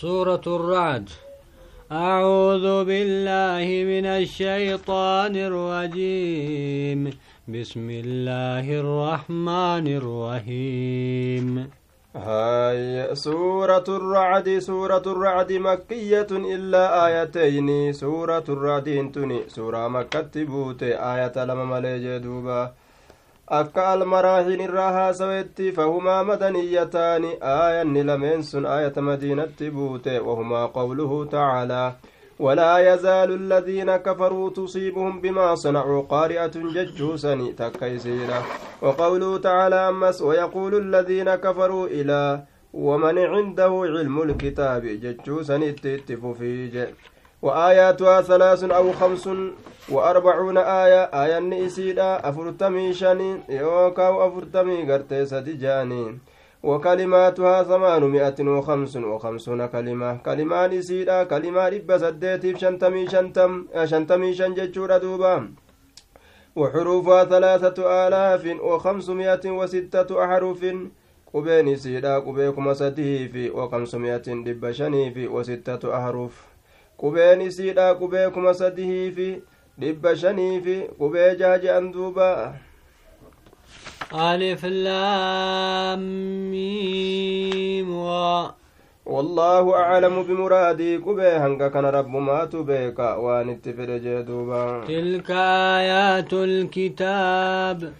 سورة الرعد. أعوذ بالله من الشيطان الرجيم. بسم الله الرحمن الرحيم. هاي سورة الرعد سورة الرعد مكية إلا آيتين. سورة الرعد انتني سورة مكة بوت آية لما ملي دوبا. Akka almaraahin irraa haasawetti fahumaa madaniyataani aayanni lameen sun aayata madiinatti buute wahumaa qawluhu tacaalaa ولا يزال الذين كفروا تصيبهم بما صنعوا قارئة ججوسني تكيسيرا وقوله تعالى أمس ويقول الذين كفروا إلى ومن عنده علم الكتاب ججوسني تتف في وآياتها ثلاث أو خمس وأربعون آية. آية نئسيدا أفرتمي شنين يوكاو أفرتمي قرتي ستجانين وكلماتها ثمانمائة وخمس وخمسون كلمة. كلمان إسيدا كلمة رب سديتيف شنتمي شنتم شنتمي شنججور دوبا. وحروفها ثلاثة آلاف وخمسمائة وستة أحرف. kuma sadii fi wakamsumiyatin dhibba shanii fi wasittatu ahruf qubeen isiidha qubee kuma sadii fi dhibba shanii fi qubee jaaje'an duuba ألف لام ميم والله أعلم بمرادي قبي هنگا كان رب ما تبيك وان اتفر جدوبا تلك آيات الكتاب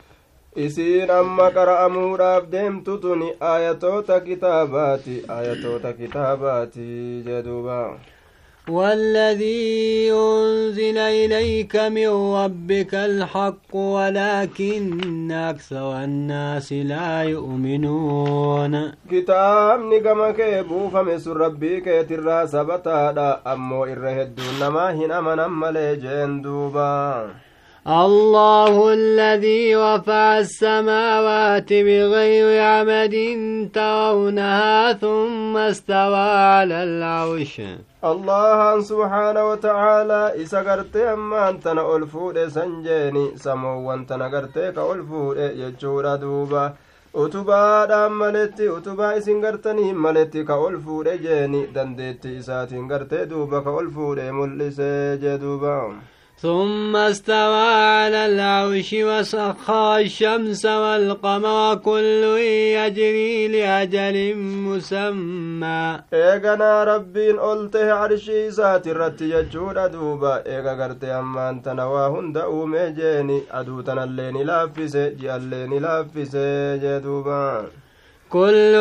isiin amma qara'amuudhaaf deemtu tuni ayatoota kitaabaati ayatoota kitaabaati jedhuuba والذي أنزل إليك من ربك الحق ولكن أكثر الناس لا يؤمنون. كتاب نقم كيبو فمس ربي كيتر سبتا أمو إرهدون ما هنا من أمالي جندوبا. الله الذي رفع السماوات بغير عمد ترونها ثم استوى على العرش. الله سبحانه وتعالى إسا قرتي أما أنتنا ألفود سنجيني سمو وانتنا قرتي كألفود يجورا دوبا. utubaadhaan maletti utubaa isin gartanii maletti ka ol fuudhe jeeni dandeetti isaatiin gartee duuba ka ol fuudhe mul'ise jee duuba ثم استوى على العرش وسخر الشمس والقمر كل يجري لأجل مسمى. إيغانا ربين ألته عرشي سات الرت يجود دوبا إيغا غرتي أمان تنوى هند أومي جيني أدوتنا اللين لافسي جي اللين لافسي جدوبا كل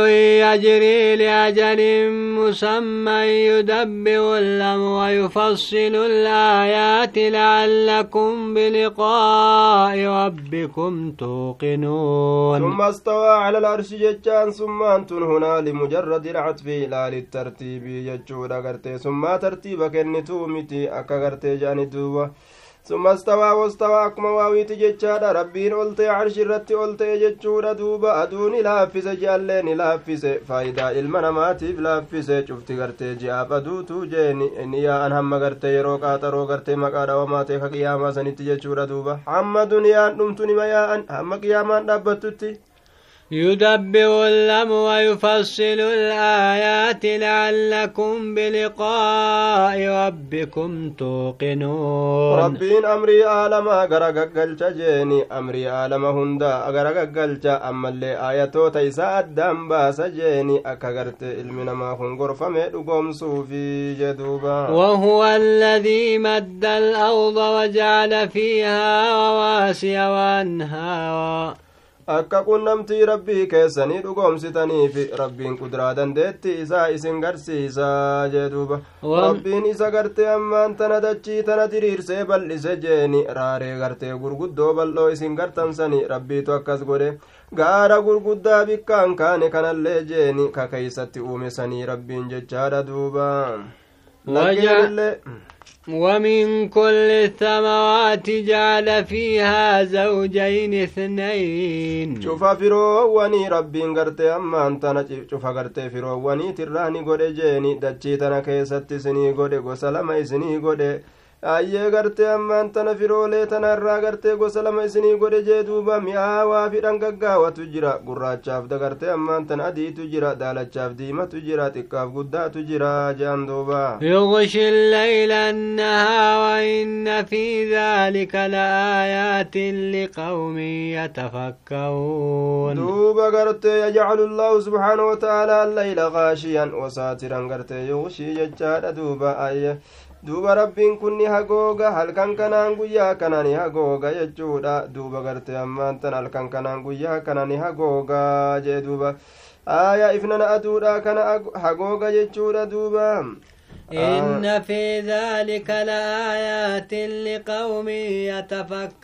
يجري لأجل مسمى يدبر الأمر ويفصل الآيات لعلكم بلقاء ربكم توقنون. ثم استوى على العرش ججان ثم أنتم هنا لمجرد العطف لا للترتيب ججودا ثم ترتيبك النتومتي أكا جاني ثم استوى واستوى أكما واويت جتشادا ربين ألتي عرش الرت ألتي جتشودا دوبا أدون لافس جالين لافس فايدا إلما نماتيف لافس شفت غرتي جاب أدوتو جيني إني يا أن هم غرتي يرو قاترو غرتي مقادا وماتي قياما سنت جتشودا دوبا حما دنيا نمتني ما يا أن هم قياما نبتتي يدبر الأمر ويفصل الآيات لعلكم بلقاء ربكم توقنون. ربين أمري آلما غرقل جيني أمري آلما هندا غرقل أما اللي آياتو تيسا أدام باس جيني أكغرت علمنا ما هنغر فمي صوفي جدوبا. وهو الذي مد الأرض وجعل فيها رواسي وأنهارا. Akka qunnamtii rabbii keessanii dhugoomsitaniif rabbiin kuduraa dandeetti isaa isin garsiisaa jee duuba rabbiin isa gartee ammaan tana dachii tana diriirsee bal'ise jeeni raaree gartee gurguddoo bal'oo isin gartansani rabbiitu akkas godhe gaara gurguddaa bikkaan kaane kanallee jeeni ka keeysatti uume sanii rabbiin jechaadha duuba ومن كل الثمرات جعل فيها زوجين اثنين. شوف فرووني ربي غرتي أما أنت شوف غرتي فرووني تراني غودي جيني دجي تنا كيست سني غودي غسلما سني غودي ayyee gartee ammaan tana firoolee tana irraa gartee gosa lama isinii godhe jee duuba mi'aawaa fi dhangaggaawatu jira gurraachaaf dagartee ammaan tana adiitu jira daalachaaf diimatu jira xiqqaaf guddaatu jira jean duuba يغشي الليل النهار وإن في ذلك لآيات لقوم يتفكرون دوبا قرتي يجعل الله سبحانه وتعالى الليل غاشيا وساترا قرتي يغشي ججال دوبا أيه duuba rabbiin kun ni hagooga halkan kanaan guyyaa kana ni hagooga jechuudha duuba garte ammaan tan halkan kanaan guyyaa kana ni hagooga jee duuba aayaa ifnana aduudha kana hagooga jechuudha duuba إن في ذلك لآيات لقوم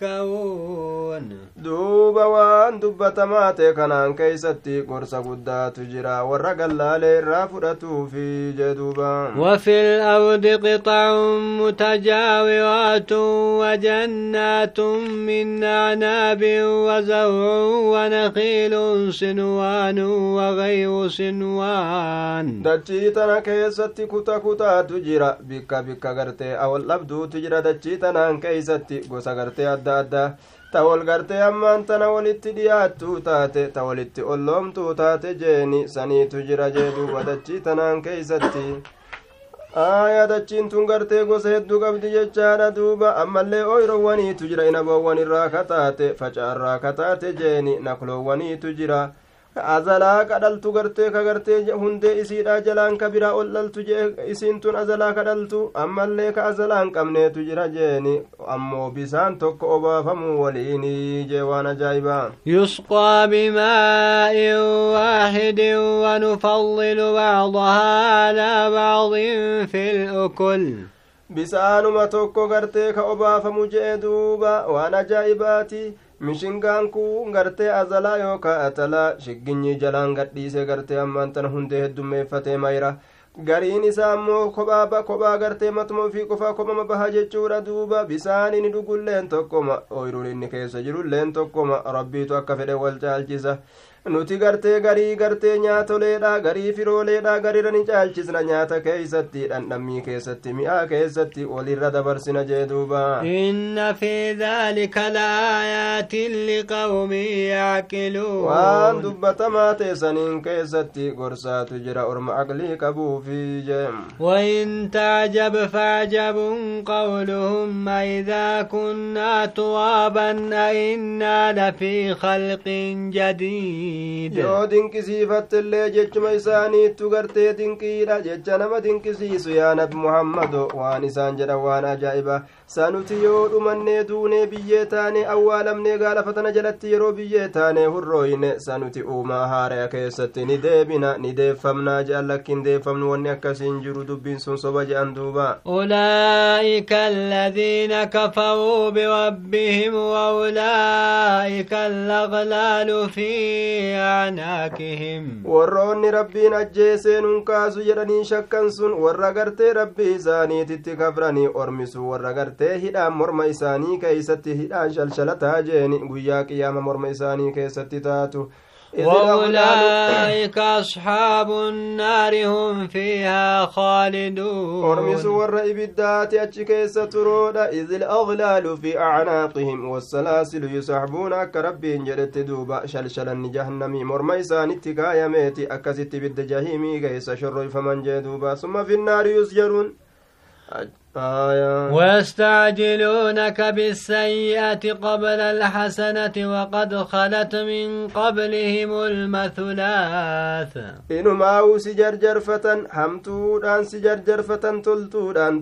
يتفكرون. دوب وان دبتما كنان كيستي قرص قدات جرا ورقل رافرة في جدوبا. وفي الأرض قطع متجاورات وجنات من أعناب وزرع ونخيل سنوان وغير سنوان دجيتنا كيستي كتا كتا guddaatu jira bikka bikka gartee awol dhabduutu jira dachii tanaan keeysatti gosa gartee adda addaa ta wol gartee ammaan tana walitti dhiyaattuu taate ta walitti olloomtuu taate jeeni saniitu jira jee duuba dachii tanaan keeysatti aayaa dachiin tun gartee gosa hedduu qabdi jechaadha duuba ammallee ooyroowwaniitu jira inaboowwan irraa kataate facaarraa kataate jeeni nakloowwaniitu jira azalaa kadhaltu gartee ka gartee hundee isiidha jalaan ka biraa ol dhaltu jee isiin tun azalaa kadhaltu ammallee ka azalaa hin qabneetu jira jeeni ammoo bisaan tokko obaafamuu waliini jee waan ajaa'ibaa yusqaa bimaa'in waaxidin wanufaddilu bacdahaa alaa bacdin fi l'ukul bisaanuma tokko gartee ka obaafamu jee duuba waan ajaa'ibaati mishingaan kun gartee azalaa yookaa atalaa shigginyi jalaan gadhiise gartee ammaan tana hundee heddummeeffatee mayra gariin isaa ammoo kophaa kophaa gartee matuma ofii qofaa kophama baha jechuudha duuba bisaan inni dhugulleen tokkoma ooyiruun inni keessa jirulleen tokkoma rabbiitu akka fedhe wal caalchisa nuti gartee garii gartee nyaatoleedha garii firooleedha garirra ni caalchisna nyaata keeysatti dhandhammii keessatti mi'aa keessatti walirra dabarsina jee duuba inna fi dhaalika laayaatin liqawmin yaaqiluun waan dubbatamaa teessaniin keessatti gorsaatu jira orma aqlii qabuufi jee وإن تعجب فعجب قولهم أئذا كنا ترابا أئنا لفي خلق جديد yoo dinqisiifattillee jechuma isaaniittu gartee dinqiidha jecha nama dinqisiisu yaa nabi muhammado waan isaan jedhan waan ajaa'iba sanuti yoo dhumannee duunee biyyee taane awwaalamnee gaalafatana jalatti yeroo biyyee taane hurrooyne sanuti uumaa haaraya keessatti ni deebina ni deeffamnaa je'an lakkin deeffamnu wanni akkasiin jiru dubbiin sun soba je'an duuba أولئك الذين كفروا بربهم وأولئك الأغلال في أعناقهم warroonni rabbiin ajjeesee nun kaasu jedhanii shakkan sun warra gartee rabbii isaaniititti kafranii ormisu warra gartee hidhaan morma isaanii keeysatti hidhaan shalshalataa jeeni guyyaa qiyyaama morma isaanii keessatti taatu وأولئك أصحاب النار هم فيها خالدون. أرمس ورأي بالدات أتشكي سترود إذ الأغلال في أعناقهم والسلاسل يسحبون كرب جرت دوبا شلشل جهنم مرميسان اتقا يميت أكزت بالدجاهيم كيس شر فمن جدوبا ثم في النار يسجرون. ويستعجلونك بالسيئة قبل الحسنة وقد خلت من قبلهم المثلات إنما ماو سجر جرفة همتو دان سجر جرفة تلتو دان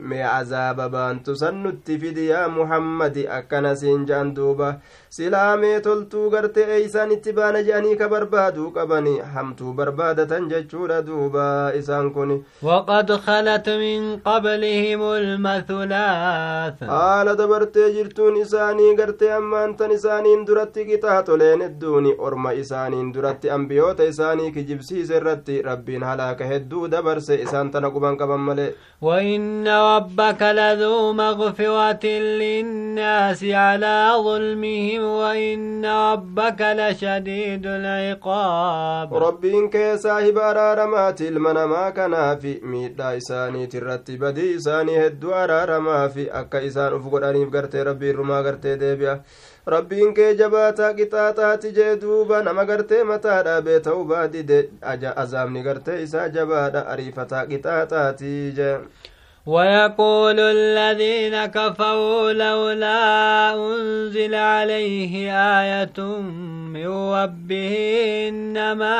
مي عذاب بان تسنت في يا محمد أكنا جندوبة siin je'an duuba silaa mee toltuu gartee eeysaan itti baana je'anii ka barbaaduu qabani hamtuu barbaadatan jechuudha duuba isaan kun وقد خلت من قبلهم المثلات haala dabartee jirtuun isaanii gartee ammaantan isaaniin duratti qixaaxoleen hedduuni orma isaaniin duratti ambiyoota isaanii kijibsiise irratti rabbiin halaaka hedduu dabarse isaan tana quban qaban malee وإن ربك لذو مغفرة للناس على ظلمهم وإن ربك لشديد العقاب rabbiin kee saahiba araaramaati ilma namaa kanaafi miidhaa isaaniit irratti badii isaanii isaanii hedduu araaramaa fi akka isaan uf godhaniif gartee rabbii irrumaa gartee deebi'a rabbiin kee jabaataa qixaaxaati jee duuba nama gartee mataa dhaabee ta'uu baadide azaabni gartee isaa jabaadha ariifataa qixaaxaati jee ويقول الذين كفروا لولا أنزل عليه آية من ربه إنما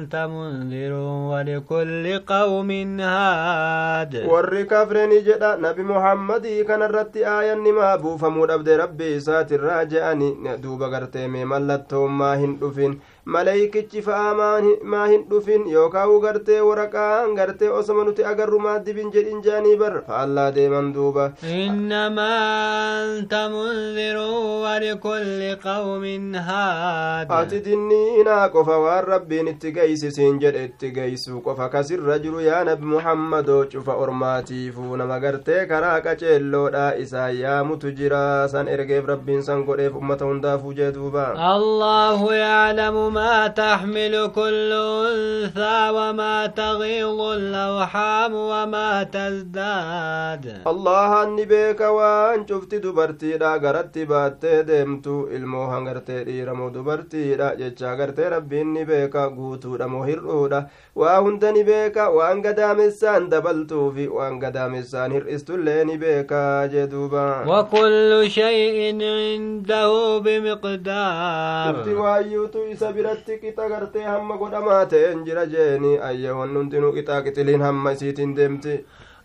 أنت منذر ولكل قوم هاد. ور كفر نجد نبي محمد كان الرت آية نما بوفا مرب ربي سات الراجعني دوبا ملتهم ما هندفين maleykichi fa'a maa hin dhufin yookaa gartee waraqaan gartee osoma nuti agarru maaddibin jedhin jaanii bar faallaa deeman duuba innamaa anta mundirun walikulli qawmin haad ati dinniinaa qofa waan rabbiin itti geeysisiin jedhe itti geeysuu qofa kasirra jiru yaa nabi muhammadoo cufa ormaatiifuu nama gartee karaa qaceelloodha isaa yaamutu jira san ergeef rabbiin san godheef ummata hundaafuu jee duuba allahu yaclamu ما تحمل كل أنثى وما تغيظ الأوحام وما تزداد. الله أني بيك وأن شفت دبرتي لا قردت بات دمت إلمو هنغرتي ريرمو دبرتي لا جيتشا قرتي ربي أني بيك قوتو رمو هرودا وان تني بيك وأن قدام السان دبلتو في وأن قدام السان هرئست الليني بيك جدوبا. وكل شيء عنده بمقدار. Biratti qixa gartee hamma godhamaa ta'een jira jeeni. Ayyahoon hundinuu qixaa qixiliin hamma isiitiin deemti.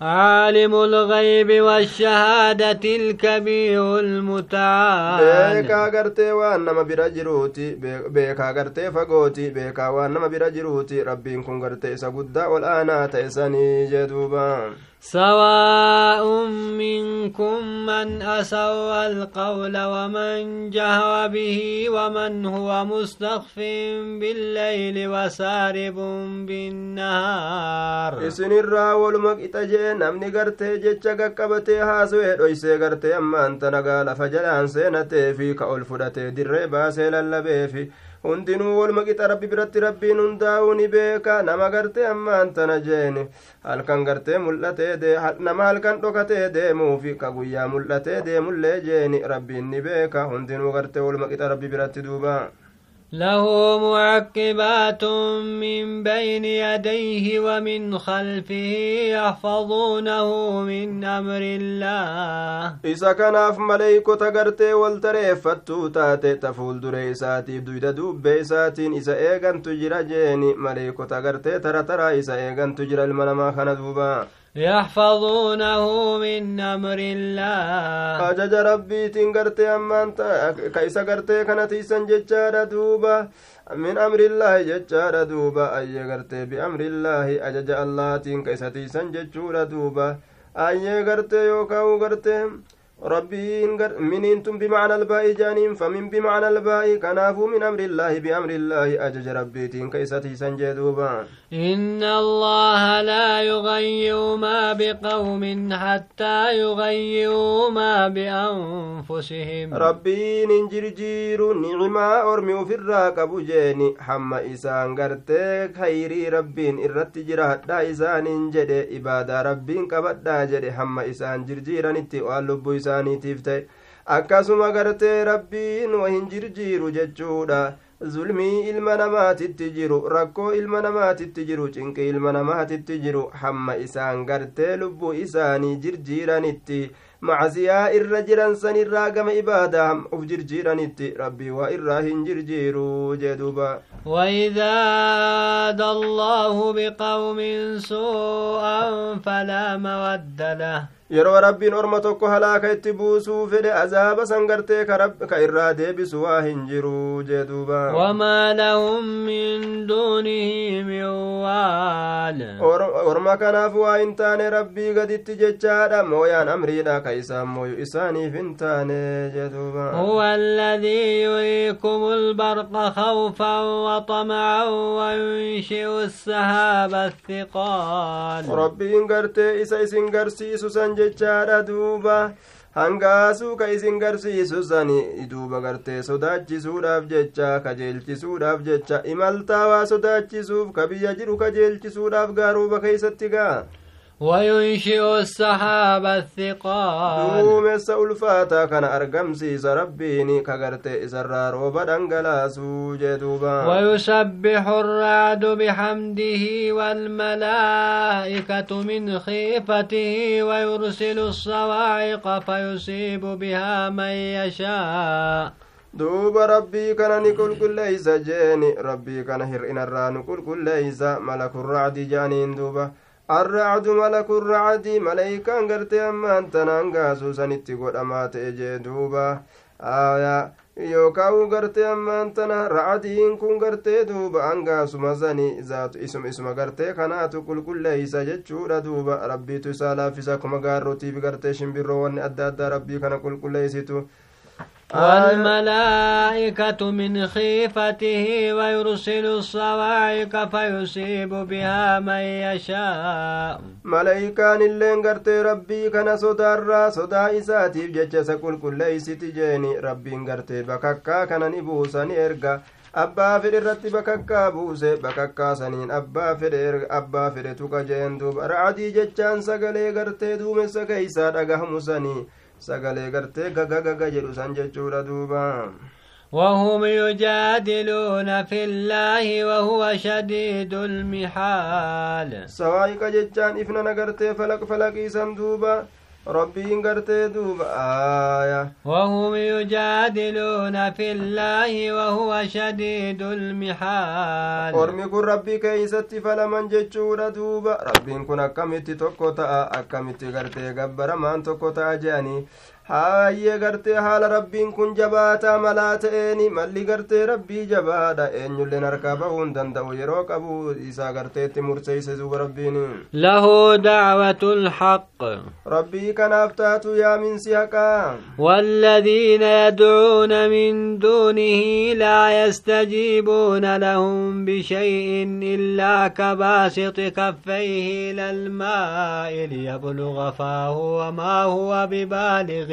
عالم الغيب والشهادة الكبير المتعال بيكا غرتي وانما برا جروتي بيكا غرتي فغوتي بيكا وانما برا جروتي ربين كن غرتي إسا قدا والآن تيساني جدوبا سواء منكم من أسر القول ومن جهر به ومن هو مستخف بالليل وسارب بالنهار. إسن الراول مكتجي نمني غرتي جتشا قبتي هاسوه دويسي غرتي أما أنت نقال فجلان سينتي في كأول فرتي دري باسي للبي في hundinuu waluma qixa rabbi biratti rabbiin hundaa'uu ni beeka nama gartee ammaan tana jeeni halkan gartee mul'atee nama halkan dhokatee deemuufi ka guyyaa mul'atee deemullee jeeni rabbiin ni beeka hundinuu gartee waluma qixa rabbi biratti duuba له معقبات من بين يديه ومن خلفه يحفظونه من أمر الله. إذا كان في ملائكة تغرتي والتريفتو تاتي تفول دري إساتي دويدا دوب إساتين إذا إيغان تجرى جيني ملائكة تغرتي ترى ترى. إذا إيغان تجرى المنما خندوبا يحفظونه من أمر الله. أجج ربي تنقرتي أمان كيسا قرتي كانت إسان ججارة دوبا. من أمر الله ججارة دوبا أي قرتي بأمر الله. أجج الله تنكيسا تيسان ججورة دوبا. أي قرتي يوكاو قرتي ربين منينتم بمعنى الباء جانين؟ فمن بمعنى الباء كنافوا من أمر الله بأمر الله. أجج ربيتين كيستي سنجدوبا إن الله لا يغير ما بقوم حتى يغيروا ما بأنفسهم. ربين انجرجير نعما أرمي في الراقب جيني. حما إسان غرتي خيري ربين. إرت جرهد إسان انجد إبادة ربين كبدا جد حما إسان جرجيرا نتي. Isaaniitiif ta'e akkasuma gartee rabbiin wa hin jirjiiru jechuudha zulmii ilma namaatitti jiru rakkoo ilma namaatitti jiru cinqii ilma namaatitti jiru hamma isaan gartee lubbuu isaanii jirjiiranitti macsiyaa irra jiran sanirraa gama ibaadaa uf jirjiiranitti rabbii waa irraa hin jirjiiru jee duuba وإذا أراد الله بقوم سوءا فلا مود له yeroo rabbiin orma tokko halaaka itti buusuu fedhe azaaba san gartee ka irraa deebisu waa hin jiru jee duuba wamaa lahum min duunihi min waal orma kanaaf waa hin taane rabbii gaditti jechaadha mooyaan amriidha isaaniif hin taane jee duuba huwa alladii yuriikum albarqa khawfan waطamcan wayunshi'u السحاب الثقال gartee isa isin garsiisu san jechaadha duuba hangaasuu ka isin garsiisu sani duuba gartee sodaachisuudhaaf jecha kajeelchisuudhaaf jecha imaltaa waa sodaachisuuf ka biyya jiru kajeelchisuudhaaf gaaruuba keeysatti gaa وينشئ السحاب الثقال. دوم السؤلفات كان أرقم سيس ربيني كغرت إزرار وبدنقل سوجدوبا ويسبح الرعد بحمده والملائكة من خيفته ويرسل الصواعق فيصيب بها من يشاء. duuba rabbii kana ni qulqulleeysa jeeni rabbii kana hir'inarraa nu qulqulleeysa malakun racdi jaaniin duuba arracdu malakurracdi maleykaan gartee ammaan tanaan gaasuu sanitti godhamaa ta'e jee duuba. Yookaan gartee ammaan tana racadiin kun gartee duuba. Angaasuma sani isuma isuma gartee kanaatu qulqulleeysa jechuudha duuba. Rabbiitu isaa laaffisa akkuma gaarrotiif gartee shimbirroo wanni adda addaa rabbii kana qulqulleeysitu والملائكة من خيفته ويرسل الصواعق فيصيب بها من يشاء ملائكان اللين قرتي ربي كان صدار صدا إساتيف ججس كل كل ليست جيني ربي قرتي بككا كان نبوسني إرقا abbaa fedhe irratti bakakkaa buuse bakakkaa saniin abbaa fedhe abbaa fedhe tuqa jeen duuba ra'adii jechaan sagalee gartee duumessa keeysaa dhagahamu sanii sagalee gartee gagagaga jedhu san jechuudha duuba. وهم يجادلون في الله وهو شديد المحال. سوايك جتان إفنا نغرتي فلق فلق إسان دوبا. Rabbiin gartee duuba aaya وهم يجادلون في الله وهو شديد المحال ormi kun rabbii keeysatti falaman jechuudha duuba rabbiin kun akkamitti tokko ta'a akkamitti gartee gabbaramaan tokko ta'a je'anii haayyee gartee haala rabbiin kun jabaataa malaa ta'eeni malli gartee rabbii jabaadha eenyulleen harkaa bahuu hin danda'u yeroo qabu isaa garteetti murseeyse duuba rabbiin lahu dacwatu lxaq rabbii kanaaf taatu yaaminsi haqaa والذين يدعون من دونه لا يستجيبون لهم بشيء إلا كباسط كفيه إلى الماء ليبلغ فاه وما هو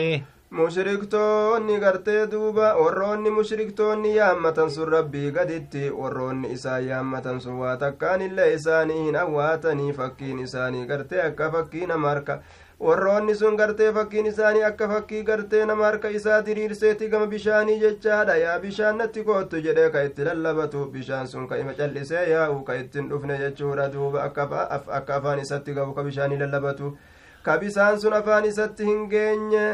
ta'e mushriktoonni gartee duuba warroonni mushriktoonni yaammatan sun rabbii gaditti warroonni isaan yaammatan sun waa takkaan illee isaanii hin awwaatanii fakkiin isaanii gartee akka fakkii nama harka warroonni sun gartee fakkiin isaanii akka fakkii gartee nama harka isaa diriirseeti gama bishaanii jechaadha yaa bishaan natti koottu jedhee ka itti lallabatu bishaan sun ka ima callisee yaa'u ka ittiin dhufne jechuudha. Duuba akka afaan isatti gabu ka bishaanii lallabatu. Kabisaan sun afaan isatti hin geenye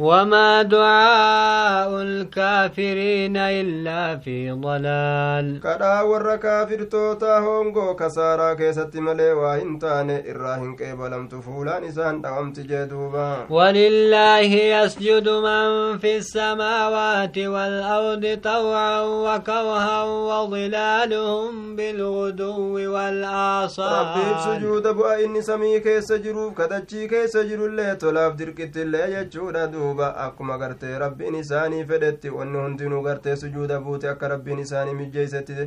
وما دعاء الكافرين إلا في ضلال kadhaa warra kaafirtoota hongoo kasaaraa keessatti malee waa hin taane irraa hin qeebalamtu fuulaan isaan dhawamti jee duuba ولله يسجد من في السماوات والأرض طوعا وكرها وظلالهم بالغدو والآصال sujuuda bu'a inni samii keessa jiruuf kadachii keessa jirullee tolaaf dirqittillee jechuudha duuba akkuma gartee rabbiin isaanii fedhetti wanni hundinuu gartee sujuuda buute akka rabbiin isaanii mijjeeysetti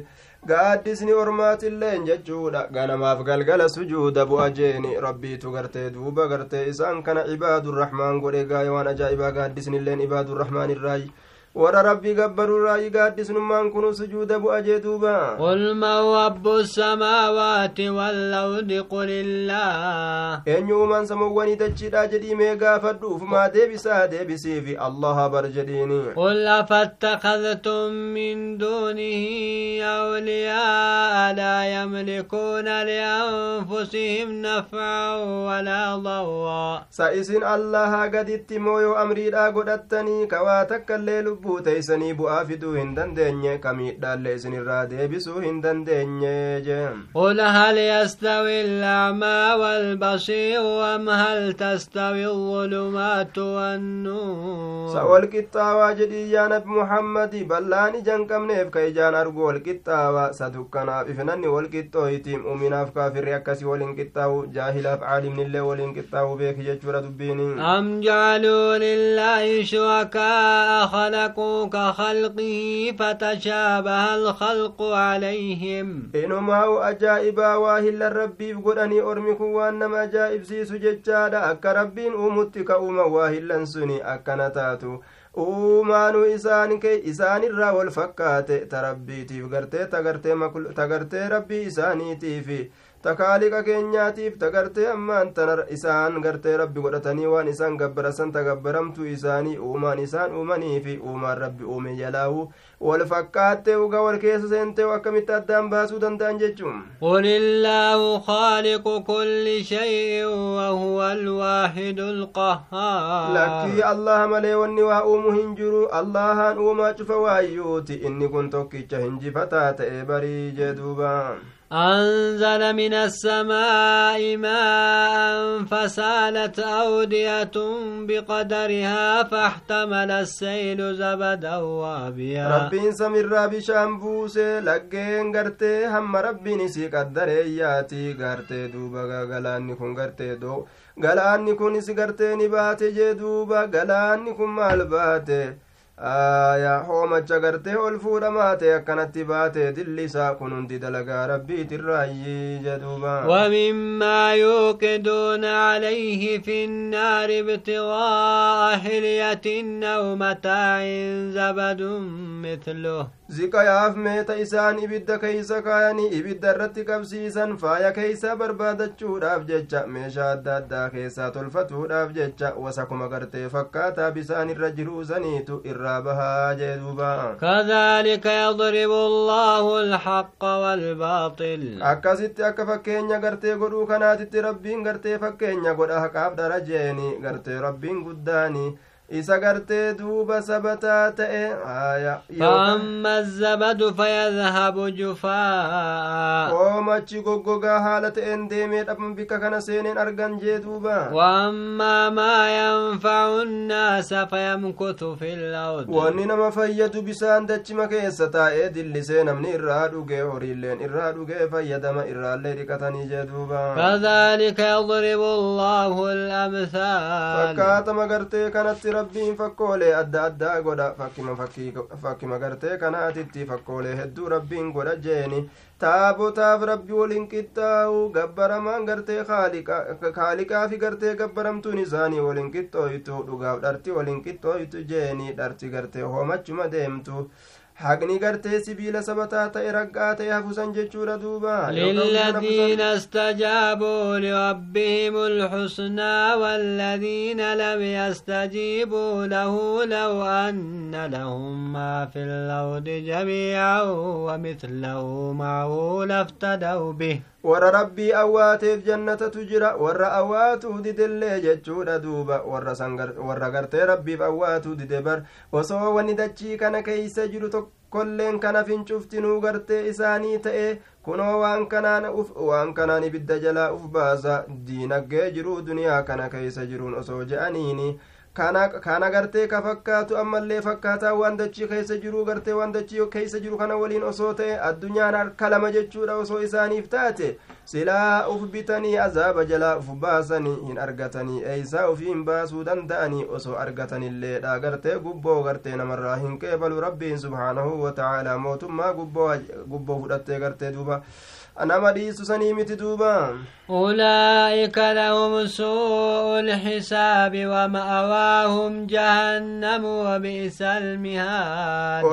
gaaddisni ormaatilleen jechuudha ganamaaf galgala sujuuda bu'a jeeni rabbiitu gartee duuba gartee isaan kana ibaadurrahmaan godhe gaaya waan ajaa'ibaa gaaddisnilleen ibaadurrahmaan irraayi warra rabbii gabbarurraa igaaddisnummaan kunu sujuuda bu'a jee duuba قل من رب السماوات والأرض قل الله eenyu uumaan samuuwwanii dachiidha jedhii mee gaafadhuuf maa deebisaa deebisiifi allaha bar jedhiini قل أفاتخذتم من دونه أولياء لا يملكون لأنفسهم نفعا ولا ضرا sa isin allaha gaditti moo yoo amriidhaa godhattanii kawaa takkaillee lubbuu teeysanii bu'aa fiduu hin dandeenye kamiidhaallee isinirraa deebisuu hin dandeenye jeen قل هل يستوي الأعمى والبصير أم هل تستوي الظلمات والنور qixxaawaa jedhii yaa nabi muhammadi ballaan ijaan qabneef ka ijaan argu wal qixxaawaa sa dukkanaaf ifnanni wal qixxooyti uminaaf kaafirri akkasii waliin qixxaawu jaahilaaf caalimnillee waliin qixxaawu beeki jechuudha dubbiini أم جعلوا لله شركاء خلقوا كخلقه فتشابه الخلق عليهم. إنما هو أجائب واهي للربي بقرأني أرمك وأنما جائب سيس ججادا. أكا أمتك أم واهي لنسني أكا نتاتو. uumaanu isaan kee isaanirraa wal fakkaate tarabbiitiif gartee tagartee rabbii isaaniitiifi takaaliqa keenyaatiif tagartee ammaan tana isaan gartee rabbi godhatanii waan isaan gabbarasan tagabbaramtu isaanii uumaan isaan uumanii fi uumaan rabbi uume jalaahu wal fakkaattee uga wal keessa seentee akkamitti addaan baasuu danda'an jechuun قل الله خالق كل شيء وهو الواحد القهار lakkii allaha malee wanni waa uumu hin jiru allahaan uumaa cufa waayyuuti inni kun tokkicha hinjifataa ta'e barii jee duuba أنزل من السماء ماء فسالت أودية بقدرها فاحتمل السيل زبدا وابيا rabbiin samirraa bishaan buuse laggeen gartee hamma rabbiin isii qaddareeyyaati gartee duuba galaanni kun gartee doo galaanni kun isi gartee ni baate jee duuba galaanni kun maal baate aya hoomacha gartee ol fuudhamaa ta'e akkanatti baatee dilli isaa kun hundi dalagaa rabbiitirraayyii jedhuuba ومما يوقدون عليه في النار ابتغاء حلية أو متاع زبد مثله ziqayaaf meeta isaan ibidda keeysa kaayanii ibidda irratti qabsiisan faaya keeysa barbaadachuudhaaf jecha meeshaa adda addaa keessaa tolfatuudhaaf jecha wasakuma gartee fakkaataa bisaan irra jiruu saniitu irraa bahaa jee duuba kadhalika yadribu allaahu alhaqa waalbaaxil akkasitti akka fakkeenya gartee godhuu kanaatitti rabbiin gartee fakkeenya godha haqaaf darajeeni gartee rabbiin guddaani isa gartee duuba sabataa ta'e haya فأما الزبد فيذهب جفاء oomachi goggogaa haala ta'een deemee dhaban bikka kana seeneen argan jee duuba ما ينفع الناس فيمكث في الأرض wanni nama fayyadu bisaan dachima keessa taa'ee dillisee namni irraa dhugee horiilleen irraa dhugee fayyadama irraallee dhiqatanii jee duuba كذلك يضرب الله الأمثال fakkaatama gartee kanatti rabbiin fakkoolee adda addaa godha fakkima gartee kanaatitti fakkoolee hedduu rabbiin godha jeeni taabotaaf rabbi waliin qixxaa'u gabbaramaan gartee kaaliqaa fi gartee gabbaramtuun isaanii waliin qixxooytu dhugaaf dharti waliin qixxooytu jeeni dharti gartee hoomachuma deemtu haqni gartee sibiila sabataa ta'e raggaa ta'e hafusan jechuudha duuba للذين استجابوا لربهم الحسنى والذين لم يستجيبوا له لو أن لهم ما في الأرض جميعا ومثله معه لافتدوا به warra rabbii awwaateef jannatatu jira warra awwaatuu didellee jechuudha duuba warra gartee rabbiif awwaatuu dide bar osoo wanni dachii kana keeysa jiru tokkolleen kana fincuftinuu gartee isaanii ta'e kunoo waan kanaan uf waan kanaan ibidda jalaa uf baasa diinaggee jiruu duniyaa kana keeysa jiruun osoo je'aniini kana gartee ka fakkaatu ammallee fakkaataa waan dachii keessa jiruu gartee waan dachii keessa jiru kana waliin osoo ta'e addunyaan harka lama jechuudha osoo isaaniif taate silaa uf bitanii azaaba jalaa uf baasanii hin argatanii eeysaa ufii hin baasuu danda'anii osoo argatanilleedha gartee gubboo gartee namarraa hin qeebalu rabbiin subhaanahu watacaalaa mootummaa gubboo fudhattee gartee duuba dhiisu sanii miti duuba أولئك لهم سوء الحساب ومأواهم جهنم وبئس المهاد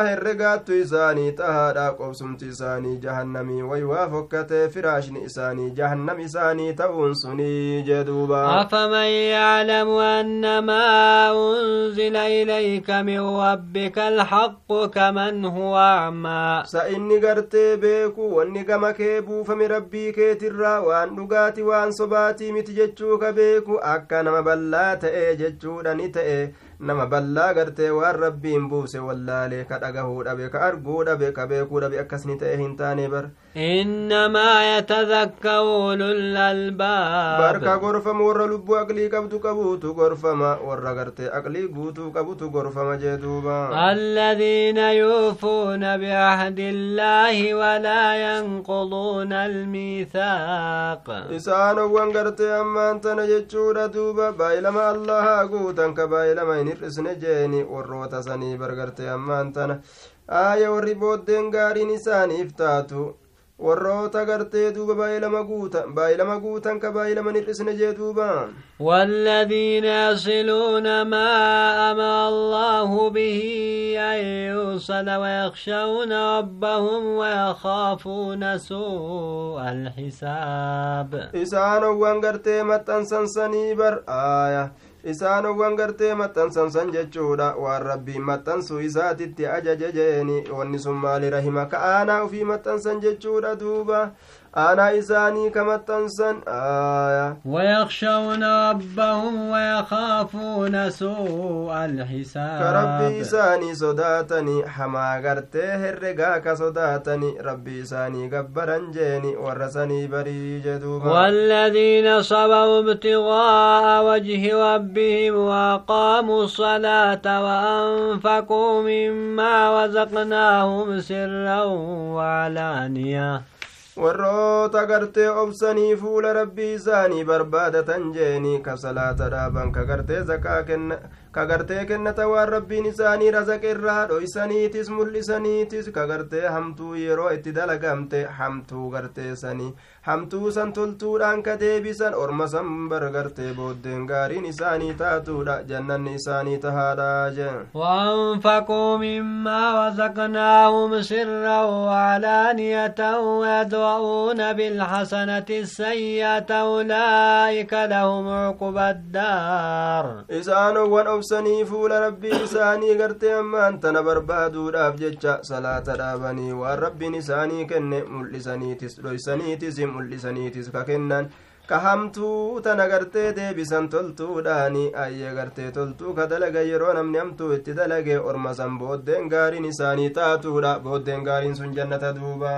herregaattu isaanii xahaadha qobsumti isaanii jahannamii waywaa fokkatee firaashni isaanii jahannam isaanii ta'uun sunii jeduuba أفمن يعلم أن ما أنزل إليك من ربك الحق كمن هو أعمى sa inni gartee beeku wanni gama kee buufame rabbii keetirraa waan dhugaati waan sobaatii miti jechuu ka beeku akka nama ballaa ta'e jechuudha ni ta'e nama ballaa gartee waan rabbiin buuse wallaalee ka dhagahuu dhabe ka arguu dhabe ka beekuu dhabe akkasni ta'e hin taane bar إنما يتذكر أولو الألباب barka gorfama warra lubbuu aqlii qabdu qabuutu gorfama warra gartee aqlii guutuu qabutu gorfama jee duuba الذين يوفون بعهد الله ولا ينقضون الميثاق isaanowwan gartee ammaan tana jechuudha duuba baay'ilama allahaa guutan ka baay'ilama hin hir'isne jeeni warroota sanii bargartee ammaan tana aaya warri booddeen gaariin isaaniif taatu warroota gartee duuba baay'ilama guutan baay'ilama guutan ka baay'ilama hir'isne jee duuba والذين يصلون ما أمر الله به أن يوصل ويخشون ربهم ويخافون سوء الحساب إسان وانغرتي متن سنسني بر آية isaanowwan gartee maxxansansan jechuudha waan rabbiin maxxansuu isaatitti ajaje jeeni wanni sun maali rahima ka aanaa ufii maxxansan jechuudha duuba أنا إساني كما تنسن آية. ويخشون ربهم ويخافون سوء الحساب. كربي إساني صداتني. حما غرتي هرقا كصداتني. ربي إساني قبرا جيني. ورسني بري جدوبا والذين صبروا ابتغاء وجه ربهم وأقاموا الصلاة وأنفقوا مما رزقناهم سرا وعلانية. Warroota gartee obsanii fuula rabbii isaanii barbaadatan jeeni ka salaata dhaaban ka gartee zakaa kenna kagartee kennata waan rabbiin isaanii razaqe irraa dhoysaniitis mul'isaniitis kagartee hamtuu yeroo itti dalagamte hamtuu garteesanii hamtuu san toltuudhaan ka deebisan orma san bargartee booddeen gaariin isaanii taatuudha jannanni isaanii tahaadha je وأنفقوا مما رزقناهم سرا وعلانية ويدرؤون بالحسنة السيئة أولئك لهم عقبى الدار إسان obsanii fuula rabbii isaanii gartee ammaan tana barbaaduudhaaf jecha salaata dhaabanii waan rabbiin isaanii kenne mul'isaniitis dhoysaniitis mul'isaniitis ka kennan ka hamtuu tana gartee deebisan toltuudhaani ayye gartee toltuu ka dalaga yeroo namni hamtuu itti dalage orma san booddeen gaariin isaanii taatuudha booddeen gaariin sun jannata duuba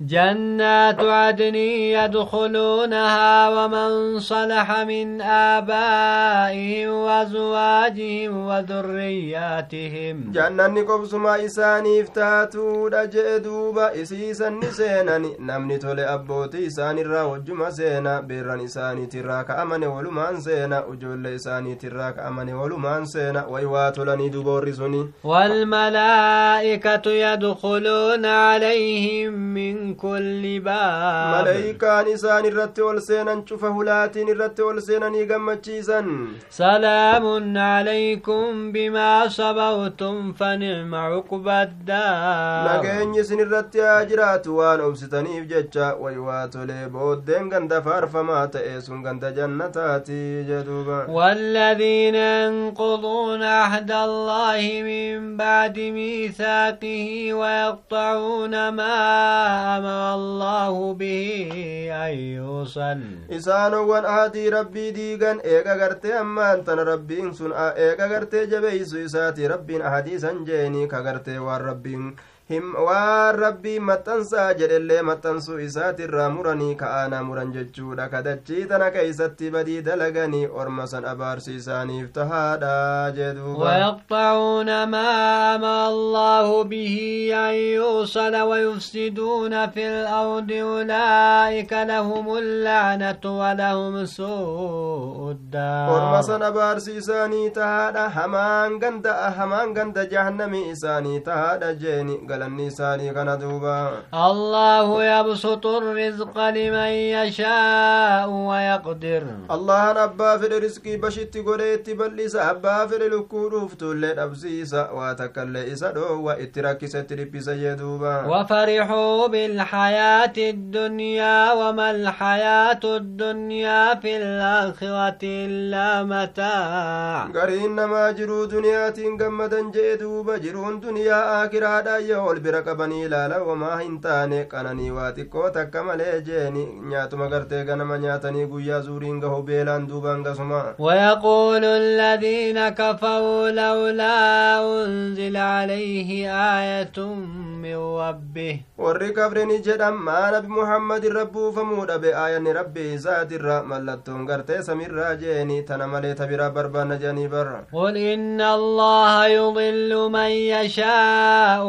جنات عدن يدخلونها ومن صلح من آبائهم وأزواجهم وذرياتهم. جنة قبسما إساني افتاتو دجئ دوبا إسيسا نسينا نمني تولي أبوتي إساني را وجما سينا. بيران إساني تراك أمن ولمان سينا. أجول إساني تراك أمن ولمان سينا. ويواتو لني دبور والملائكة يدخلون عليهم من ol seenan cufa hulaatiin irratti ol seenanii gammachiisan salaamun calaykum bimaa sabawtum fanicma cuqbaddaa nageenyi isin irratti haa jiraatu waan obsitaniif jecha way waa tolee booddeen ganda faarfamaa ta'e sun ganda jannataati jeduuba والذين ينقضون عهد الله من بعد ميثاقه ويقطعون ما الله به أن يوصل. إسانوان آتي ربي ديغان إيغا غرتي أمان تن ربين سن إيغا غرتي جبيسو إساتي ربين أحاديثا جيني كغرتي وان ربين waan rabbii maxxansaa jedhellee maxxansuu isaatirraa muranii ka'aanaa muran jechuudha kadachii tana keeysatti badii dalaganii orma san abaarsi isaaniif tahaadha jedhuubayaqxacuuna maa amara allaahu bihi an yuusala wayufsiduuna fi lardi ulaa'ika lahum llaanatu walahum suu'u ddaar orma san abaarsi isaanii tahaadha hamaan ganda hamaan ganda jahannami isaanii tahaadha jeeni galanni isaanii kana duuba allahu yabsutu rizqa liman yashaa'u wayaqdir allahan abbaa fedhe riskii bashitti godhe itti bal'isa abbaa fedhe lukkuu dhuuftuillee dhabsiisa waa takkaillee isa dhoowwa itti rakkisa itti dhiphisa jee duuba وفرحوا بالحياة الدنيا وما الحياة الدنيا في الآخرة إلا متاع قرين ما جرو دنياتين قمدا جee duuba jiruun duniyaa akiraadha yoo ol bira qabanii ilaala wamaa hin taane qananii waa xiqqoo takka malee jeeni nyaatuma gartee ganama nyaatanii guyyaa zuuriin gahu beelaan duubaan gasuma ويقول الذين كفروا لولا أنزل عليه آية من ربه warri kafrini jedhan maa nabi muhammadin rabbuufamuu dhabe aayanni rabbii isaatirra mallattoon gartee samirraa jeeni tana malee tabiraa barbaanna jedhanii barra قل إن الله يضل من يشاء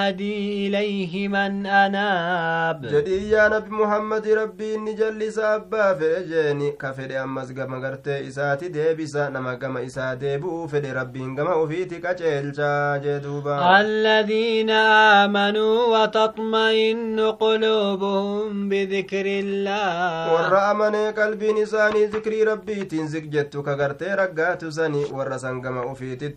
أهدي إليه من أناب. جدي يا نبي محمد ربي إني جل سابا في جيني كفر يا مزقا مغرت إساتي ديبسا. نما كما إسا ديبو. فد ربي إنقما وفيتي كجيل جدوبا. الذين آمنوا وتطمئن قلوبهم بذكر الله. ورأى من قلبي نساني. ربي تنزق جدت كغرت رقات زني ورسن قما وفيتي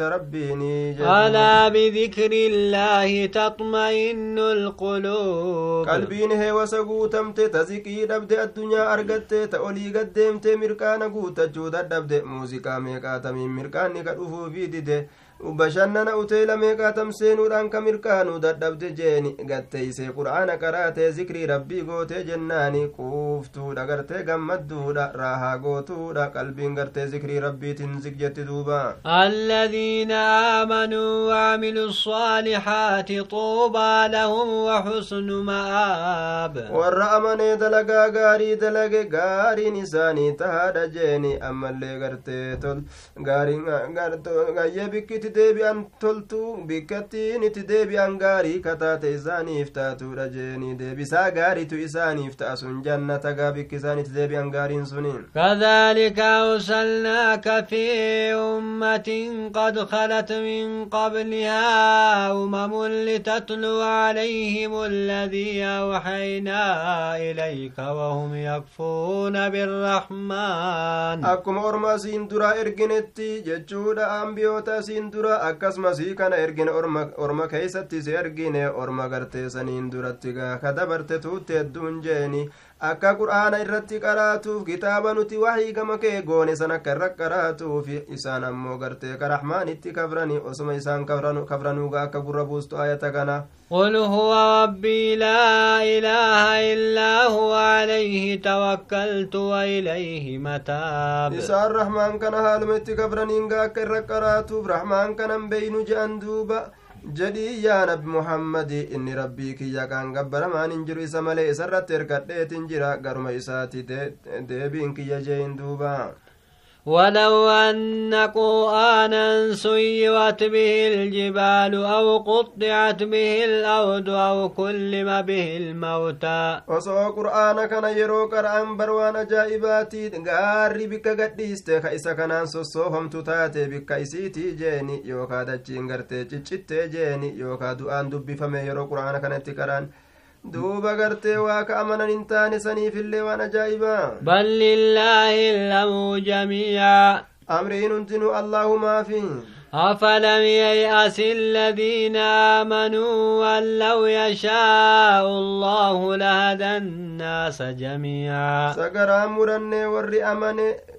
ربي ألا بذكر الله. تطمئن القلوب. قلبين هي وسقوتمت تزكي دبد الدنيا أرقدت تأولي قدمت مركان قوت جودة دبد موسيقى ميقاتمين مركان كدفو في ديده bashannana uteela meeqaatam seenuudhaan ka mirkaanuu dadhabde jeeni gatteeyse qur'aana qaraatee zikrii rabbii gootee jennaani quuftuudha gartee gammadduudha raahaa gootuudha qalbiin gartee zikrii rabbiitiin zigjetti duuba الذين آمنوا وعملوا الصالحات طوبى لهم وحسن مآب warra amanee dalagaa gaarii dalage gaariin isaanii tahaadha jeeni ammallee gartee tol gaariin gayyee bikkiti itti deebi'an toltu bikkattiin itti deebi'an gaarii kataate isaaniif taatuudha jeeni deebisaa gaariitu isaaniif ta'a sun jannata gaa bikki isaan itti deebi'an gaariin suniin كذلك أرسلناك في أمة قد خلت من قبلها أمم لتتلو عليهم الذي أوحينا إليك وهم يكفون بالرحمن أكم أرما سندرا إرجنتي ججودا أنبيوتا سندرا dura akkasumas kana ergine orma keeysatti si ergine orma garteesaniin duratti gaa ka dabarte tuutte hedduun jeeni akka qur'aana irratti qaraatuuf kitaaba nuti wahii gama kee goone san akka irra qaraatuuf isaan ammoo gartee ka rahmaanitti kafrani osuma isaan kafranuuga akka gurra buustu ayata kana قل هو ربي لا إله إلا هو عليه توكلت وإليه متاب إسان الرحمن كان هالمت كفرنين قاك الرقراتوف رحمن كان بين جأن دوبا jedhii yaa nabi muhammadi inni rabbii kiyya kan gabbaramaan hin jiru isa malee isarratti erkadheetin jira garuma isaati deebiin kiyya jee hin duubaa ولو أن قرآنا سيرت به الجبال أو قطعت به الأرض أو كلم به الموتى osoo qur'aana kana yeroo qara'an bar waan ajaa'ibaatii gaarri bikka gadhiiste ka isa kanaan sossoofamtu taate bikka isiitii jeeni yookaa dachiin gartee ciccittee jeeni yookaa du'aan dubbifame yeroo qur'aana kanatti qara'an Duuba gartee waa ka amanan hin taane saniifillee waan ajaa'ibaa bal lillaahi allamru jamiica amriin hundinuu allaahumaafi أفلم ييأس الذين آمنوا أن لو يشاء الله لهدى الناس جميعا سقرا مرني ور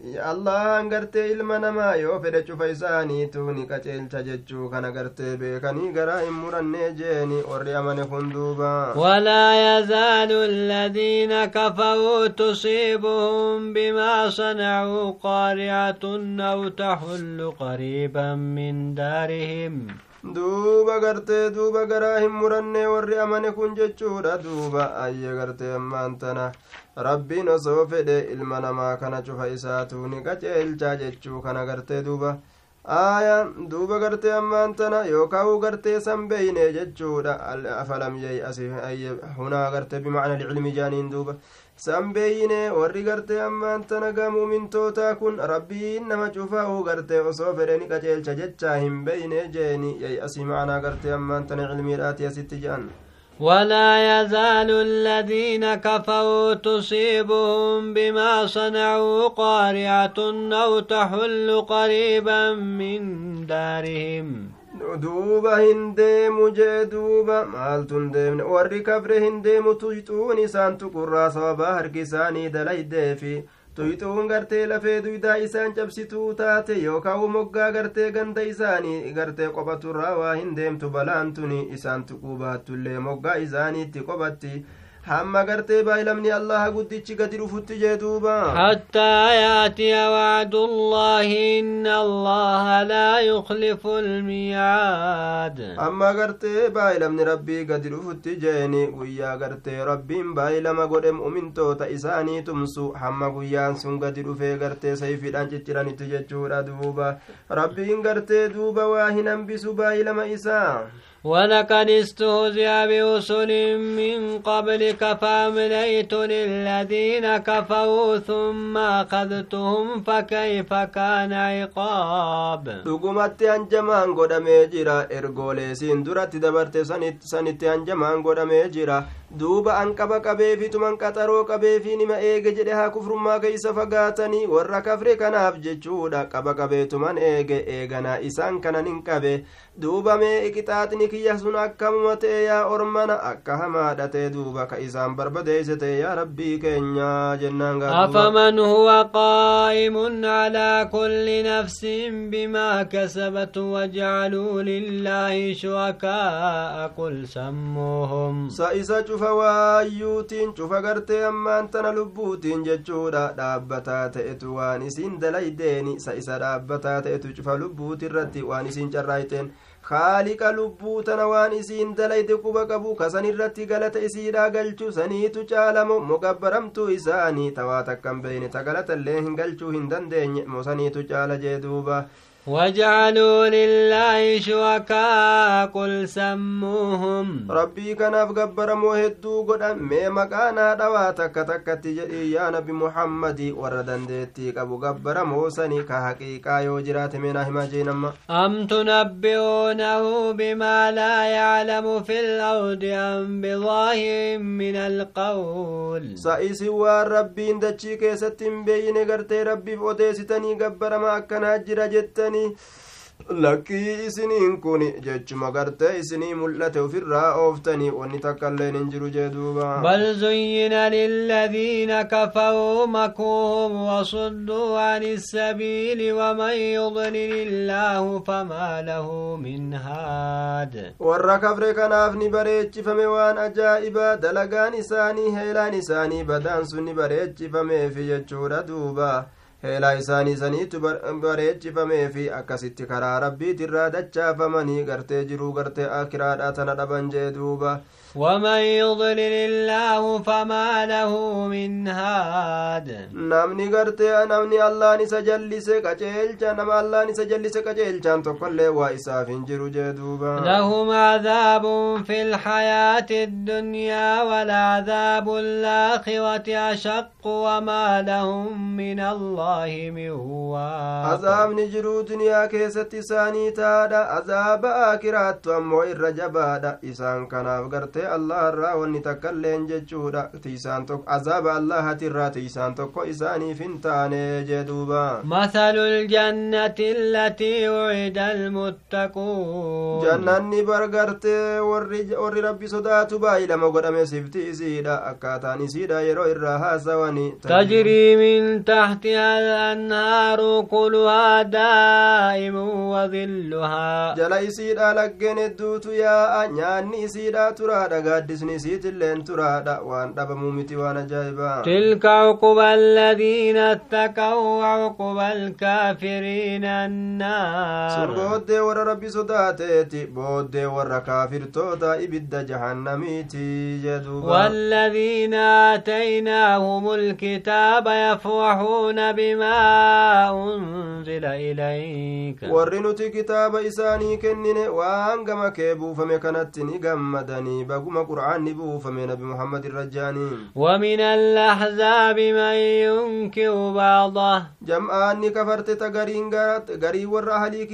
أمني allahan gartee ilma namaa yoo fedhe cufa isaaniitu ni qaceelcha jechuu kana gartee beekanii garaa hin murannee jeeni warri amane kun duuba walaa yazaalu aladiina kafaruu tusiibuhum bimaa sanacuu qaari'atun aw taxullu qariiban min daarihim duuba gartee duuba garaa hin murannee warri amane kun jechuudha. Duuba ayye gartee ammaan tana. Rabbiin osoo fedhe ilma namaa kana cufa isaatu ni qaceelchaa jechuu kana gartee duuba. Aaya duuba gartee ammaan tana yookaa'u gartee san beeyne jechuudha. Afalam yey'asi hunaa gartee bimacna lcilmi jaaniin duuba san beeyne warri gartee ammaan tana gaa muumintootaa kun rabbiin nama cufaa'u gartee osoo fedhe ni qaceelcha jechaa hin beeyne jeeni yey'asi macnaa gartee ammaan tana cilmiidhaati asitti je'an ولا يزال الذين كفروا تصيبهم بما صنعوا قارعة أو تحل قريبا من دارهم duuba hin deemu jee duuba maaltu hin deemne? Warri kabre hin deemu tuyxuun isaan tuqurraa sababaa harki isaanii dalaydeefi tuyxuun gartee lafee duydaa isaan cabsituu taate yookaan moggaa gartee ganda isaanii gartee qophaturraa waa hin deemtu balaan tuni isaan tuquu baattullee moggaa isaaniitti qophatti hamma gartee baay'lamni allaha guddichi gadi dhufutti jee duuba hattaa yaatiya wacdu llaahi inna allaha laa yuklifu lmiicaad amma gartee baay'lamni rabbii gadi dhufutti jeeni guyyaa gartee rabbiin baay'lama godhe mu'mintoota isaanii tumsu hamma guyyaan sun gadi dhufee gartee sayfiidhaan cicciranitti jechuudha duuba rabbiin gartee duuba waa hin hambisu baay'lama isaa ولقد استهزئ برسل من قبلك فأمليت للذين كفروا ثم أخذتهم فكيف كان عقاب dhugumatti hanjamaan godhamee jira ergoolee siin duratti dabarte sanitti hanjamaan godhamee jira duuba an qaba qabeefituman qaxaroo qabeefi nima eege jedhe haa kufrummaa keeysa fagaatanii warra kafre kanaaf jechuudha qaba qabeetuman eege eeganaa isaan kanan hin qabe duuba mee iqixaaxni kiyya sun akkamuma ta'e yaa ormana akka hamaadha ta'e duuba ka isaan barbadeeyse ta'e yaa rabbii keenya jennaan afaman huwa qaa'imun calaa kulli nafsin bimaa kasabat wajcaluu lillaahi shurakaa'a qul sammuuhum sa isa cufa waayyuutiin cufa gartee ammaan tana lubbuutiin jechuudha dhaabbataa ta'etu waan isin dalaydeeni sa isa dhaabbataa ta'etu cufa lubbuutirratti waan isin carraayteen kaaliqa lubbuu tana waan isiin dalayde quba qabu kasan irratti galata isiidhaa galchu saniitu caalamu mogabbaramtuu isaanii tawaa takkan beeyne ta galatallee hin galchuu hin dandeenye mo saniitu caala jee duuba وجعلوا لله شركاء قل سموهم. ربي كناف غبر موهدو قد مي مكانا دوا تك تك يا نبي محمد. وردن ديتي قبو غبر موسني كحقيقة يوجرات من أهما جينما. أم تنبئونه بما لا يعلم في الأرض أم بظاهر من القول؟ سائسي والربين دچي كيستين بين غرتي ربي فوديستني غبر ما أكنا جرى جتني. jedhanii lakkii isiniin kun jechuma gartee isinii mul'ate ofirraa ooftanii wanni takkailleen hin jiru jee duuba. Bal zuyyina liladiina kafaruu makuum wasudduu an isabiili waman yudlil illaahu famaa min haad. Warra kafre kanaaf ni bareechifame waan ajaa'ibaa dalagaan isaanii heelaan isaanii badaan sun ni bareechifameefi jechuudha duuba. Heelaa isaanii saniitu bareechifamee fi akkasitti karaa rabbiitirraa dachaafamanii gartee jiruu gartee akiraadha tana dhaban jee duuba ومن يضلل الله فما له من هاد. نمني قرت نمني الله نسجل سكجل نم الله نسجل سكجل جان تقل وإساف جرو جدوبا. لهم عذاب في الحياة الدنيا والعذاب الآخرة أشق وما لهم من الله من هو عذاب نجرو دنيا كيسة ثاني تادا عذاب آكرات وموئر جبادا إسان كان قرتي gartee allah irraa wanni takkailleen jechuudha tiisaan tokko azaaba allahati irraa tiisaan tokko isaaniif hin taane jee duuba مثل الجنة التي وعد المتقون jannanni bar gartee warri rabbi sodaatu baay'ilama godhame sifti isiidha akkaataan isiidha yeroo irraa haasawani تجري من تحتها الأنهار كلها دائم وظلها jala isiidha laggeen hedduutu yaa'a nyaanni isiidha turaadha gaaddisni isiitilleen turaadha waan dhabamuu miti waan ajaa'ibaa تلك عقبى الذين اتقوا وعقبى الكافرين sun النار booddee warra rabbi sodaateeti booddee warra kaafirtoota ibidda jahannamiiti jeduuba والذين آتيناهم الكتاب يفرحون بما أنزل إليك warri nuti kitaaba isaanii kennine waan gama kee buufame qur'aanni buufame nabi muhammad irra jaanii ومن الأحزاب من ينكر بعضه jam'aanni kafarte ta gariin garii warra ahalii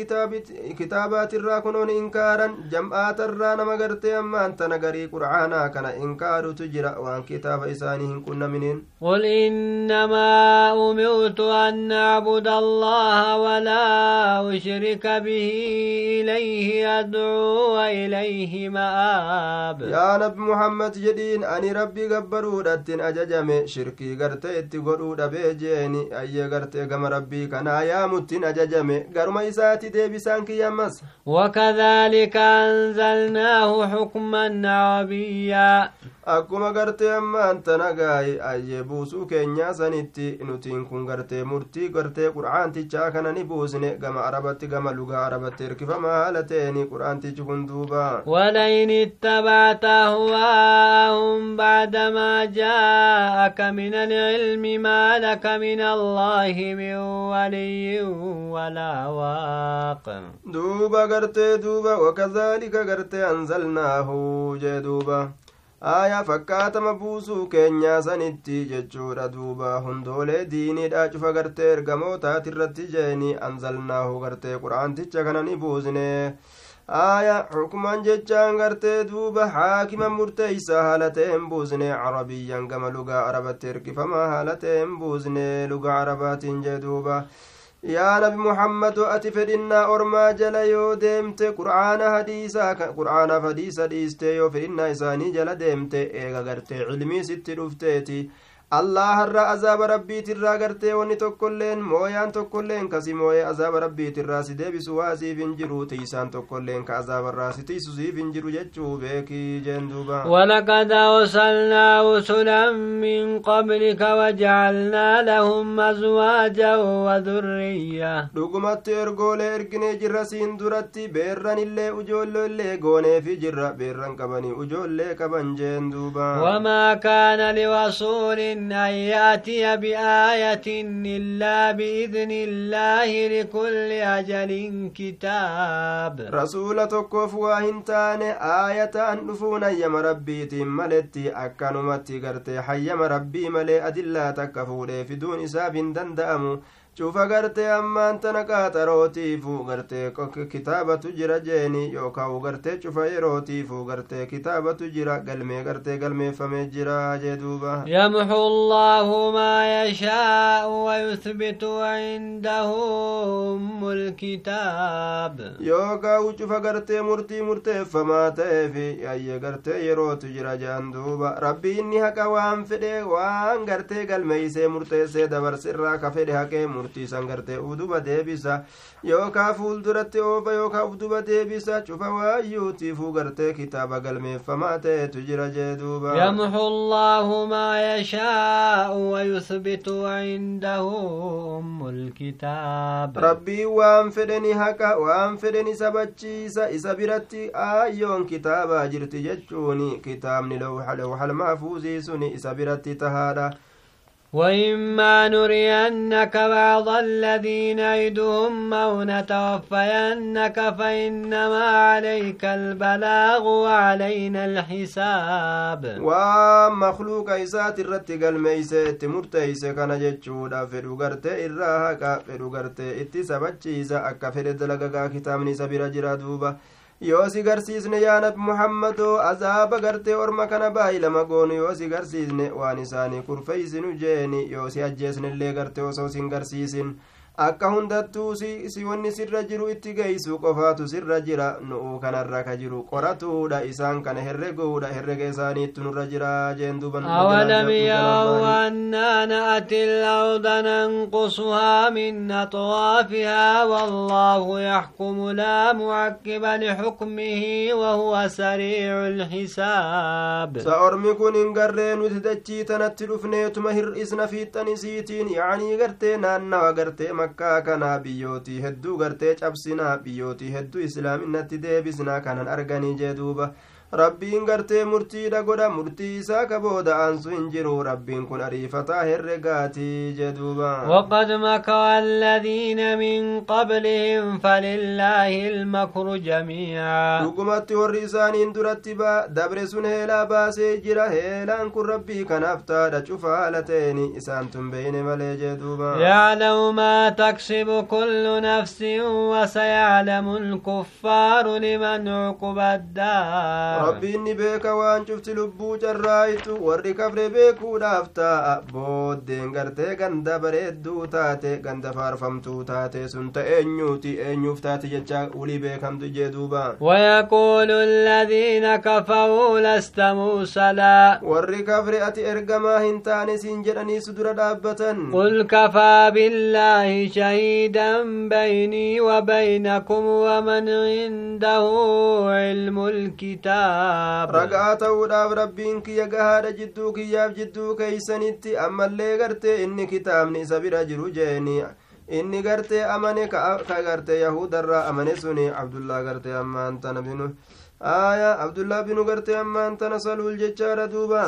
kitaabaatiirraa kunoon inkaaran jam'aatarraa nama gartee ammaan tana garii qur'aanaa kana inkaarutu jira waan kitaaba isaanii hin qunnaminiin قل إنما أمرت أن أعبد الله ولا أشرك به إليه أدعو وإليه مآب yaa nabi muhammad jedhiin ani rabbii gabbaruudhattin ajajame. Shirkii gartee itti godhuudha jeeni ayyee gartee gama rabbii kanaa yaamuttin ajajame. Garuma isaati deebisaan kiyyamas wakadhaalika anzalnaahu xukman arabiyyaa akkuma gartee ammaan tanagaaye ayyee buusuu keenyaa sanitti nutiin kun gartee murtii gartee qur'aantichaa kana ni buusne. Gama arabatti gama lugaa arabatti hirkifama haala ta'een qur'aantichi kun duuba. Walain ittabaata أهواءهم بعدما جاءك من العلم ما لك من الله من ولي ولا واق دوبا قرتي دوبا وكذلك قرتي أنزلناه جدوبا aayaa fakkaatama buusuu keenyaa sanitti jechuudha duuba hundoolee diiniidha cufa gartee ergamootaati irratti jeeni anzalnaahu gartee qur'aanticha kana ni buusne aayaa xukuman jechaan gartee duuba haakima murteeysa haala ta'een buusne carabiyyan gama lugaa arabatti erkifamaa haala ta'een buusne lugaa arabaatiin jee duuba. Yaa nabi muhammado ati fedhinnaa ormaa jala yoo deemte qur'aana hadiisa dhiiste yoo fedhinnaa isaanii jala deemte eega gartee cilmii sitti dhufteeti allaharra azaaba rabbiitirraa gartee wanni tokkoilleen mooyaan tokkoilleen kasi mooyee azaaba rabbiitirraa si deebisu waa siif hin jiru tiisaan tokkoilleen ka azaabarraa si tiisu siif hin jiru jechuu beekii jeen duuba ولقد أرسلنا رسلا من قبلك وجعلنا لهم أزواجا وذرية dhugumatti ergoolee erginee jirra siin duratti beerran illee ujoolloillee gooneefi jirra beerran qabanii ujoollee qaban jeen duuba وما كان لرسول أن يأتي بآية إلا بإذن الله لكل أجل كتاب. رسول تكوف واهنتان آية أن نفون يم ربي ملتي أكنمتي قرتي حيم ربي ملي أدلا تكفولي في دون إساب دندأمو. Cufa gartee ammaan tana qaaxarootiifu gartee kitaabatu jira jeeni yookaan gartee cufa yerootiifu gartee kitaabatu jira galmee gartee galmeeffamee jira jee duuba الله ما يشاء ويثبت عنده أم الكتاب yookaan cufa gartee murtii murteeffamaa ta'eefi ayye gartee yerootu jira jaan duuba rabbi inni haqa waan fedhe waan gartee galmeeysee murteessee dabarsirraa ka fedhe haqee murtiisan gartee uduba deebisa yookaa fuulduratti oofa yookaa uduba deebisa cufa waayyuutiifuu gartee kitaaba galmeeffamaa ta'etu jira jee duuba يمحو الله ما يشاء ويثبت عنده أم الكتاب rabbii waan fedheni haqa waan fedheni sabachiisa isa biratti aayyoon kitaabaa jirti jechuuni kitaabni lawxal mahfuuzii suni isa biratti tahaadha وإما نرينك بعض الذي يدهم أو نتوفينك فإنما عليك البلاغ وعلينا الحساب. ومخلوق إسات الرت قلميسة تمرت إسا كان جتشود أفرو غرت إراها كافرو غرت إتسابت جيزا أكافر دلقا كتاب نسابر جرادوبا yoo si garsiisne yaa nabi muhammadoo azaaba gartee orma kana baay'ilama goonu. Yoo si garsiisne waan isaanii kurfeeysinu jeeni. Yoo si ajjeesnellee gartee osoo sin garsiisin akka hundattuu si wanni sirra jiru itti geeysu qofaatu sirra jira nu'uu kanarra ka jiru qoratuudha isaan kana herreguudha herrega isaaniittu nurra jira jeen duban أولم يروا أنا نأتي الأرض ننقصها من أطرافها والله يحكم لا معقب لحكمه وهو سريع الحساب sa'ormi kun hin garree nuti dachii tanatti dhufneetuma hir'isna fiixxanisiitiin yaanii gartee naannawa gartee makkaa kanaa biyyootii hedduu gartee cabsinaa biyyootii hedduu islaaminatti deebisnaa kanan arganii jee duuba rabbiin gartee murtiidha godha murtii isaa ka booda aansu hin jiru rabbiin kun ariifataa herregaatii jeduuba وقد مكر الذين من قبلهم فلله المكر جميعا dhugumatti warri isaaniin duratti dabre sun heelaa baasee jira heelaan kun rabbii kanaaf taadha cufa haala ta'eni isaan tun beeyne malee jeduuba ما تكسب كل نفس وسيعلم الكفار لمن عقب الدار rabbiin ni beeka waan cufti lubbuu carraayitu warri kafre beekuudhaaf taa'a booddeen gartee ganda bareedduu taate ganda faarfamtuu taate sun ta eenyuuti eenyuuf taate jecha ulii beekamtu jee duuba ويقول الذين كفروا لست مرسلا warri kafre ati ergamaa hin taane siin jedhanii si dura dhaabbatan قل كفى بالله شهيدا بيني وبينكم ومن عنده علم الكتاب الكتاب رقا توداب ربين كي يقهاد جدو كياف جدو كيسنتي أما اللي قرتي إني كتابني سبير جرو جيني inni gartee amane ka gartee yahudarraa amane suni abdullaa gartee ammaan tana binu aya abdullaa binu gartee ammaan tana saluul jechaadha duuba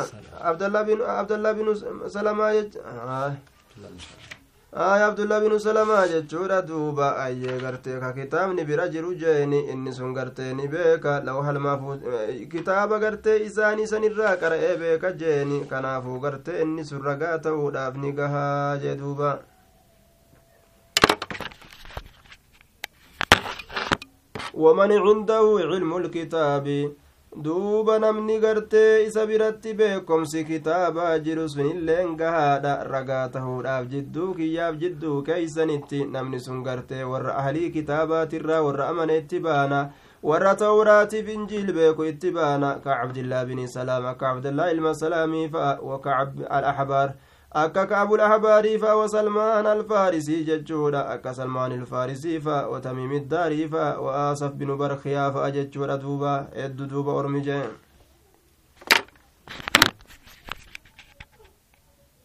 abdallaa binu salamaa jecha aya abdullaa binu salamaa jechuudha duuba ayyee gartee ka kitaabni bira jiru jeeni inni sun gartee ni beeka lawhalmaafu kitaaba gartee isaanii sanirraa qara'ee beeka jeeni kanaafuu gartee inni sun ragaa ta'uudhaaf ni gahaa jee duuba ومن عنده علم الكتاب duuba namni gartee isa biratti beekomsi kitaabaa jiru sunilleen gahaadha ragaa tahuudhaaf jidduu kiyyaaf jidduu keeysanitti namni sun gartee warra ahlii kitaabaatiirraa warra amaneetti baana warra tawraatiif injiil beeku itti baana ka cabdillaa bini salaam akka cabdillaa ilma salaamii fa'a waka al akka ka'abu lahabaarii faa wasalmaan alfaarisii jechuudha akka salmaan ilfaarisii faa watamiimidaarii faa wa'aasaf binu barkiyaa fa'a jechuudha duuba heddu duuba ormi jeen